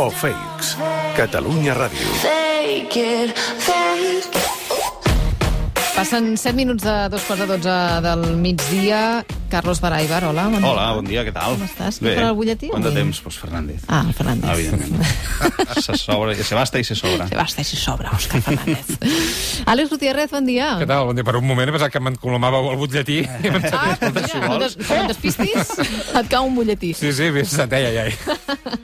o fakes. Catalunya Ràdio. Fake it, fake it. Passen 7 minuts de dos quarts de 12 del migdia. Carlos Baraibar, hola. Bon dia. Hola, bon dia, què tal? Com estàs? Qui farà el butlletí? Quant de temps? Pues Fernández. Ah, el Fernández. Evidentment. se sobra, se basta i se sobra. Se basta i si sobra, Òscar Fernández. Àlex Gutiérrez, bon dia. Què tal? Bon dia. Per un moment he pensat que m'encolomàveu el butlletí. Ah, escolta, mira, si no, des, et despistis, et cau un butlletí. Sí, sí, setet, ja, ja.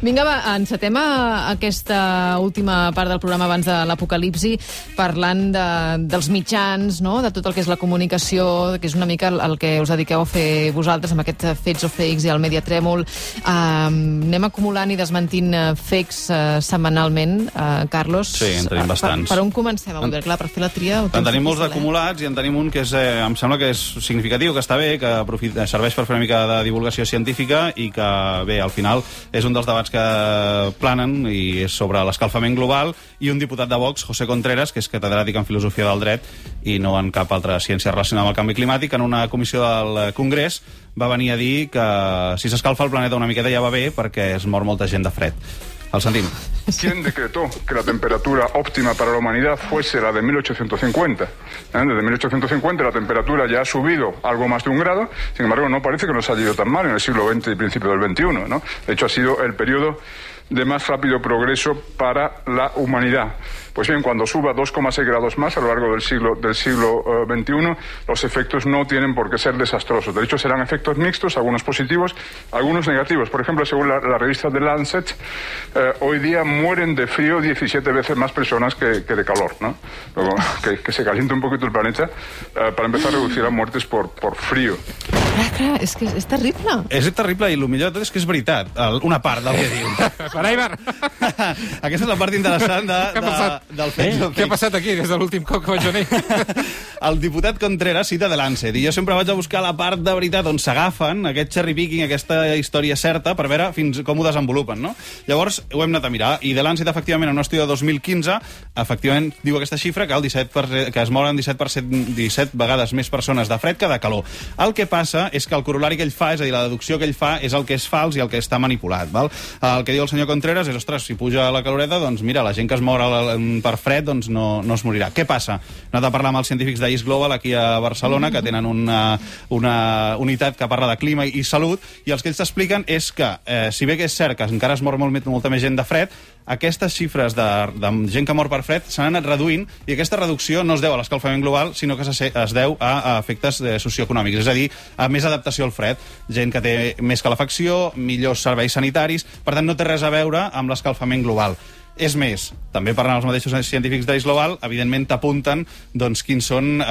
Vinga, va, encetem a aquesta última part del programa abans de l'apocalipsi, parlant de, dels mitjans, no? de tot el que és la comunicació, que és una mica el, el que us dediqueu a fer vosaltres amb aquest Fets o Fakes i el Media Trèmol. Uh, anem acumulant i desmentint uh, fakes uh, setmanalment, uh, Carlos. Sí, en tenim bastants. Per, per on comencem avui? Perquè, clar, per fer la tria... En tenim molts eh? acumulats i en tenim un que és, eh, em sembla que és significatiu, que està bé, que aprofita, serveix per fer una mica de divulgació científica i que, bé, al final és un dels debats que planen i és sobre l'escalfament global i un diputat de Vox, José Contreras, que és catedràtic en filosofia del dret i no en cap altra ciència relacionada amb el canvi climàtic, en una comissió del Congrés va venir a dir que si s'escalfa el planeta una miqueta ja va bé perquè es mor molta gent de fred. El sentim. ¿Quién decretó que la temperatura óptima para la humanidad fuese la de 1850? ¿Eh? Desde 1850 la temperatura ya ha subido algo más de un grado, sin embargo no parece que nos haya ido tan mal en el siglo XX y principio del XXI. ¿no? De hecho ha sido el periodo de más rápido progreso para la humanidad. Pues bien, cuando suba 2,6 grados más a lo largo del siglo, del siglo eh, XXI, los efectos no tienen por qué ser desastrosos. De hecho, serán efectos mixtos, algunos positivos, algunos negativos. Por ejemplo, según la, la revista The Lancet, eh, hoy día mueren de frío 17 veces más personas que, que de calor. ¿no? Luego, que, que se caliente un poquito el planeta eh, para empezar a reducir las muertes por, por frío. Clar, és que és, terrible. És terrible i el millor de tot és que és veritat, el, una part del que diu. Baraibar! Aquesta és la part interessant de, de? Del fet. Eh? Què ha passat aquí des de l'últim cop que vaig venir? El diputat Contreras cita de Lancet i jo sempre vaig a buscar la part de veritat on s'agafen aquest cherry picking, aquesta història certa, per veure fins com ho desenvolupen, no? Llavors, ho hem anat a mirar, i de Lancet, efectivament, en un estudi de 2015, efectivament, diu aquesta xifra que, el 17 que es moren 17, 17 vegades més persones de fred que de calor. El que passa és que el corolari que ell fa, és a dir, la deducció que ell fa, és el que és fals i el que està manipulat, val? El que diu el senyor Contreras és, ostres, si puja la caloreta, doncs mira, la gent que es mor al- per fred doncs no, no es morirà. Què passa? Hem anat a parlar amb els científics d'Ice Global aquí a Barcelona, que tenen una, una unitat que parla de clima i salut, i els que ells t'expliquen és que, eh, si bé que és cert que encara es mor molt, molta més gent de fred, aquestes xifres de, de gent que mor per fred s'han anat reduint i aquesta reducció no es deu a l'escalfament global, sinó que es deu a, a efectes eh, socioeconòmics, és a dir, a més adaptació al fred. Gent que té més calefacció, millors serveis sanitaris, per tant no té res a veure amb l'escalfament global. És més, també parlant els mateixos científics d'Ice Global, evidentment t'apunten doncs, quins són eh,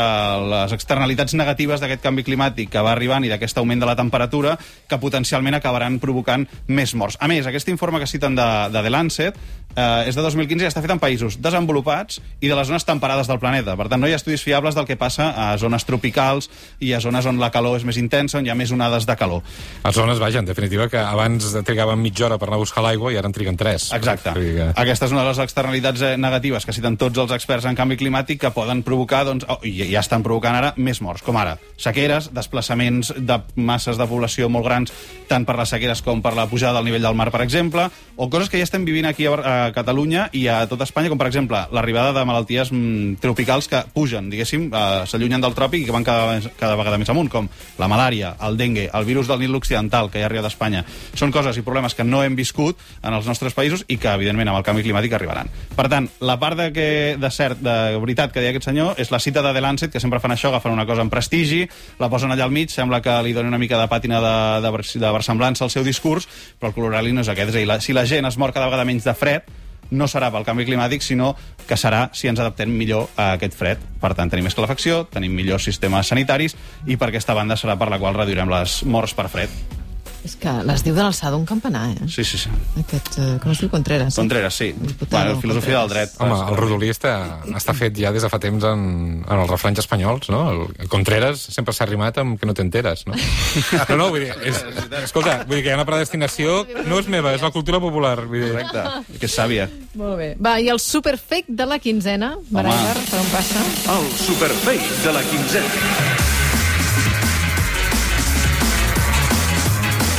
les externalitats negatives d'aquest canvi climàtic que va arribant i d'aquest augment de la temperatura que potencialment acabaran provocant més morts. A més, aquest informe que citen de, de The Lancet eh, és de 2015 i està fet en països desenvolupats i de les zones temperades del planeta. Per tant, no hi ha estudis fiables del que passa a zones tropicals i a zones on la calor és més intensa, on hi ha més onades de calor. A zones, vaja, en definitiva, que abans trigaven mitja hora per anar a buscar l'aigua i ara en triguen tres. Exacte. Que- Aquesta és una de les externalitats eh, negatives que citen tots els experts en canvi climàtic que poden provocar, doncs, oh, i ja estan provocant ara, més morts, com ara sequeres, desplaçaments de masses de població molt grans, tant per les sequeres com per la pujada del nivell del mar, per exemple, o coses que ja estem vivint aquí a, Bar- a Catalunya i a tot Espanya, com per exemple l'arribada de malalties mm, tropicals que pugen, diguéssim, eh, s'allunyen del tròpic i que van cada, cada vegada més amunt, com la malària, el dengue, el virus del Nil Occidental, que ja arriba d'Espanya. Són coses i problemes que no hem viscut en els nostres països i que, evidentment, amb el canvi climàtic arribaran. Per tant, la part de, que, de cert, de veritat que deia aquest senyor és la cita de The Lancet, que sempre fan això, agafen una cosa en prestigi, la posen allà al mig, sembla que li doni una mica de pàtina de, de, de versemblança al seu discurs, però el colorali no és aquest. És a dir, la, si la gent es mor cada vegada menys de fred, no serà pel canvi climàtic, sinó que serà si ens adaptem millor a aquest fred. Per tant, tenim més calefacció, tenim millors sistemes sanitaris i per aquesta banda serà per la qual reduirem les morts per fred. És que les diu de l'alçada d'un campanar, eh? Sí, sí, sí. Aquest, eh, com es diu, Contreras? eh? Contreras, sí. Diputado Bueno, filosofia del Contreras. dret. Home, el rodolí està, està fet ja des de fa temps en, en els refranys espanyols, no? El Contreras sempre s'ha rimat amb que no t'enteres, no? No, no, vull dir, és, escolta, vull dir que hi ha una predestinació, no és meva, és la cultura popular. Vull dir. Correcte, que és sàvia. Molt bé. Va, i el superfake de la quinzena, Baraibar, per on passa? El superfake de la quinzena.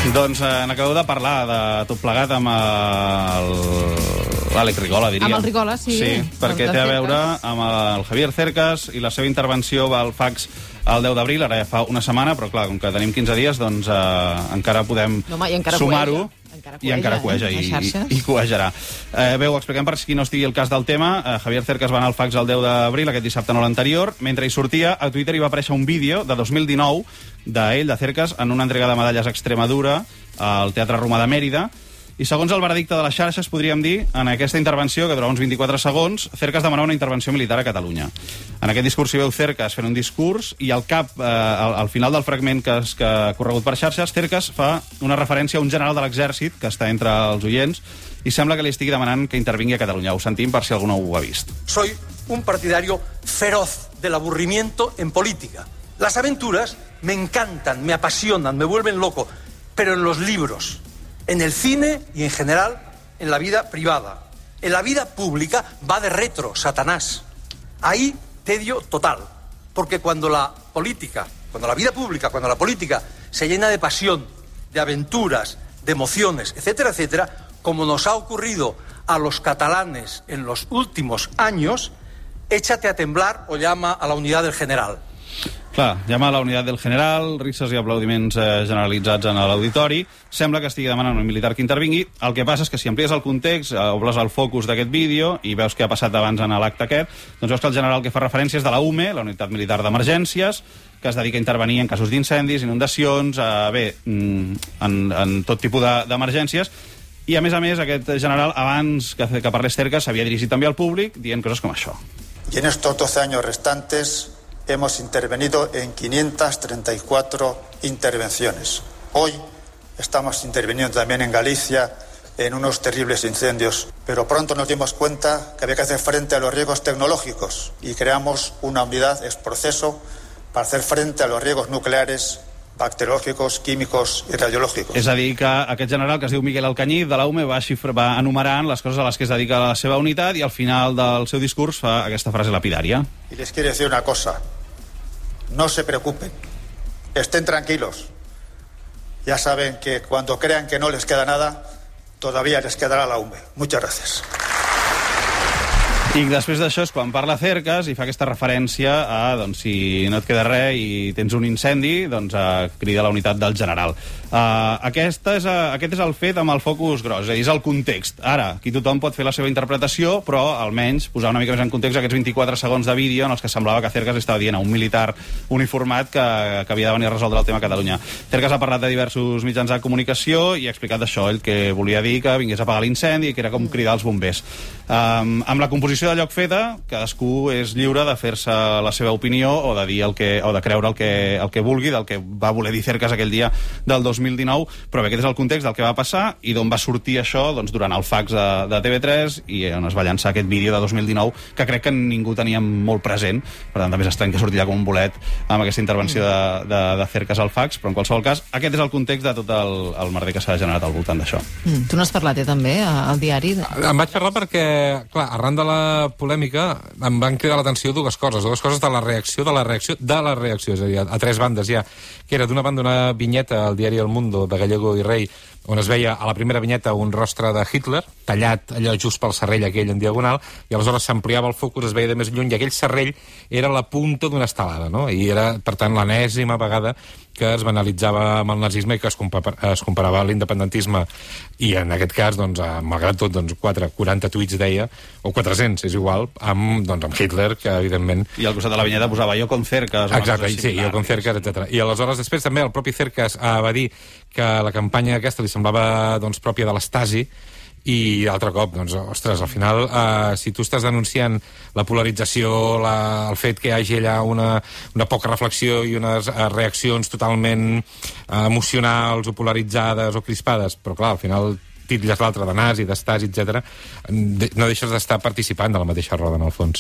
Doncs eh, n'acabeu de parlar de tot plegat amb el... l'Àlex Rigola, diria. Amb el Rigola, sí. Sí, perquè té a veure amb el Javier Cercas i la seva intervenció va al fax el 10 d'abril, ara ja fa una setmana, però clar, com que tenim 15 dies, doncs eh, encara podem No, i encara cueja. I encara cueja, eh, i, i, i cuejarà. Eh, bé, ho expliquem per qui no estigui el cas del tema. Eh, Javier Cercas va anar al fax el 10 d'abril, aquest dissabte no l'anterior. Mentre hi sortia, a Twitter hi va aparèixer un vídeo de 2019 d'ell, de Cercas, en una entrega de medalles a Extremadura al Teatre Romà de Mèrida. I segons el veredicte de les xarxes, podríem dir, en aquesta intervenció, que durava uns 24 segons, Cercas demanava una intervenció militar a Catalunya. En aquest discurs hi veu Cercas fent un discurs i al cap, eh, al, al final del fragment que, es, que ha corregut per xarxes, Cercas fa una referència a un general de l'exèrcit que està entre els oients i sembla que li estigui demanant que intervingui a Catalunya. Ho sentim per si algú no ho ha vist. Soy un partidario feroz del aburrimiento en política. Las aventuras me encantan, me apasionan, me vuelven loco, pero en los libros, en el cine y en general en la vida privada. En la vida pública va de retro, Satanás. Ahí tedio total, porque cuando la política, cuando la vida pública, cuando la política se llena de pasión, de aventuras, de emociones, etcétera, etcétera, como nos ha ocurrido a los catalanes en los últimos años, échate a temblar o llama a la unidad del general. Clar, llama a la unitat del general, risses i aplaudiments eh, generalitzats en l'auditori. Sembla que estigui demanant un militar que intervingui. El que passa és que si amplies el context, eh, obles el focus d'aquest vídeo i veus què ha passat abans en l'acte aquest, doncs veus que el general que fa referència és de la UME, la Unitat Militar d'Emergències, que es dedica a intervenir en casos d'incendis, inundacions, eh, bé, mm, en, en tot tipus de- d'emergències. I, a més a més, aquest general, abans que, que parlés cerca, s'havia dirigit també al públic dient coses com això. Y en estos 12 años restantes hemos intervenido en 534 intervenciones. Hoy estamos interviniendo también en Galicia en unos terribles incendios, pero pronto nos dimos cuenta que había que hacer frente a los riesgos tecnológicos y creamos una unidad ex proceso para hacer frente a los riesgos nucleares, bacteriológicos, químicos y radiológicos. És a dir, que aquest general, que es diu Miguel Alcañiz, de la UME, va, xifra, va enumerant les coses a les que es dedica la seva unitat i al final del seu discurs fa aquesta frase lapidària. Y les quiero decir una cosa, no se preocupen, estén tranquilos. Ya saben que cuando crean que no les queda nada, todavía les quedará la UME. Muchas gracias. I després d'això és quan parla Cercas i fa aquesta referència a, doncs, si no et queda res i tens un incendi, doncs a crida la unitat del general. Uh, aquesta és, uh, aquest és el fet amb el focus gros, és el context. Ara, aquí tothom pot fer la seva interpretació, però almenys posar una mica més en context aquests 24 segons de vídeo en els que semblava que Cercas estava dient a un militar uniformat que, que havia de venir a resoldre el tema a Catalunya. Cercas ha parlat de diversos mitjans de comunicació i ha explicat això, ell que volia dir que vingués a apagar l'incendi i que era com cridar els bombers. Um, amb la composició de lloc feta, cadascú és lliure de fer-se la seva opinió o de dir el que, o de creure el que, el que vulgui, del que va voler dir Cercas aquell dia del 2019, però bé, aquest és el context del que va passar i d'on va sortir això doncs, durant el fax de, de TV3 i on es va llançar aquest vídeo de 2019 que crec que ningú tenia molt present, per tant també és estrany que sortirà com un bolet amb aquesta intervenció de, de, de Cercas al fax, però en qualsevol cas aquest és el context de tot el, el merder que s'ha generat al voltant d'això. Mm, tu n'has parlat, eh, també, a- al diari? Em vaig parlar perquè, clar, arran de la polèmica em van cridar l'atenció dues coses, dues coses de la reacció, de la reacció, de la reacció, és a dir, a, a tres bandes. Ja, que era d'una banda una vinyeta al diari El Mundo de Gallego i Rei, on es veia a la primera vinyeta un rostre de Hitler, tallat allò just pel serrell aquell en diagonal, i aleshores s'ampliava el focus, es veia de més lluny, i aquell serrell era la punta d'una estelada, no? I era, per tant, l'enèsima vegada que es banalitzava amb el nazisme i que es, compa es comparava l'independentisme i en aquest cas, doncs, malgrat tot, doncs, 4, 40 tuits deia, o 400, és igual, amb, doncs, amb Hitler, que evidentment I al costat de la vinyeta posava jo con Cercas. una Exacte, sí, jo con Cercas, etc. I aleshores, després també el propi Cercas eh, va dir que la campanya aquesta li semblava doncs, pròpia de l'estasi, i altre cop, doncs, ostres, al final, eh, si tu estàs denunciant la polarització, la, el fet que hi hagi allà una, una poca reflexió i unes eh, reaccions totalment eh, emocionals o polaritzades o crispades, però clar, al final titlles l'altre de nazi, d'estàs, etc. no deixes d'estar participant de la mateixa roda, en el fons.